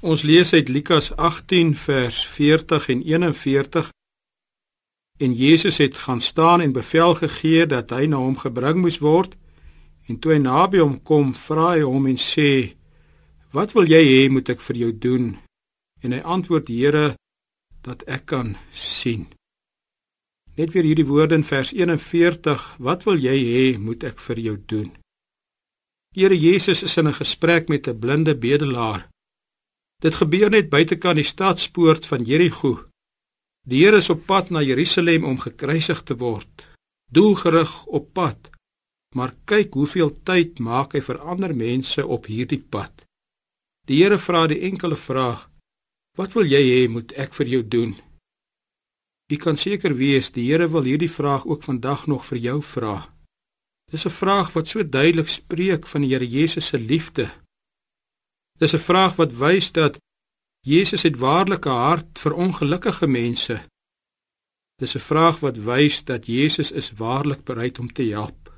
Ons lees uit Lukas 18 vers 40 en 41. En Jesus het gaan staan en bevel gegee dat hy na hom gebring moes word. En toe hy naby hom kom, vra hy hom en sê: "Wat wil jy hê moet ek vir jou doen?" En hy antwoord: "Here, dat ek kan sien." Net weer hierdie woorde in vers 41: "Wat wil jy hê moet ek vir jou doen?" Here Jesus is in 'n gesprek met 'n blinde bedelaar. Dit gebeur net buitekant die stadspoort van Jerigo. Die Here is op pad na Jerusalem om gekruisig te word, doelgerig op pad. Maar kyk hoeveel tyd maak hy vir ander mense op hierdie pad. Die Here vra die enkele vraag: Wat wil jy hê moet ek vir jou doen? U kan seker wees die Here wil hierdie vraag ook vandag nog vir jou vra. Dis 'n vraag wat so duidelik spreek van die Here Jesus se liefde Dis 'n vraag wat wys dat Jesus het waarlik 'n hart vir ongelukkige mense. Dis 'n vraag wat wys dat Jesus is waarlik bereid om te help.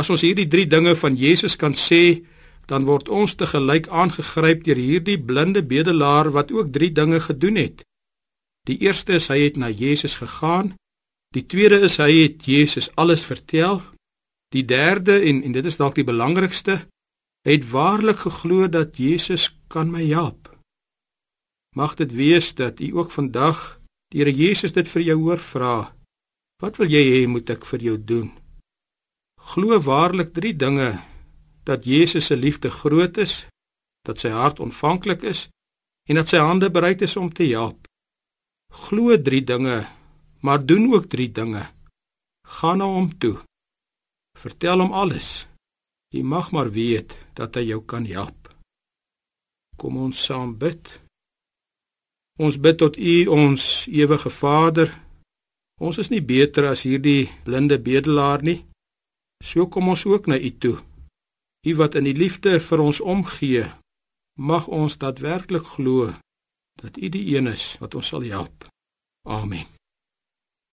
As ons hierdie 3 dinge van Jesus kan sê, dan word ons te gelyk aangegryp deur hierdie blinde bedelaar wat ook 3 dinge gedoen het. Die eerste is hy het na Jesus gegaan. Die tweede is hy het Jesus alles vertel. Die derde en en dit is dalk die belangrikste, het waarlik geglo dat Jesus kan my help. Mag dit wees dat u ook vandag die Here Jesus dit vir jou hoor vra. Wat wil jy hê moet ek vir jou doen? Glo waarlik drie dinge dat Jesus se liefde groot is, dat sy hart ontvanklik is en dat sy hande bereid is om te help. Glo drie dinge, maar doen ook drie dinge. Gaan na hom toe. Vertel hom alles. Jy mag maar weet dat hy jou kan help. Kom ons saam bid. Ons bid tot U, ons ewige Vader. Ons is nie beter as hierdie blinde bedelaar nie. So kom ons ook na U toe. U wat in die liefde vir ons omgee, mag ons daadwerklik glo dat U die een is wat ons sal help. Amen.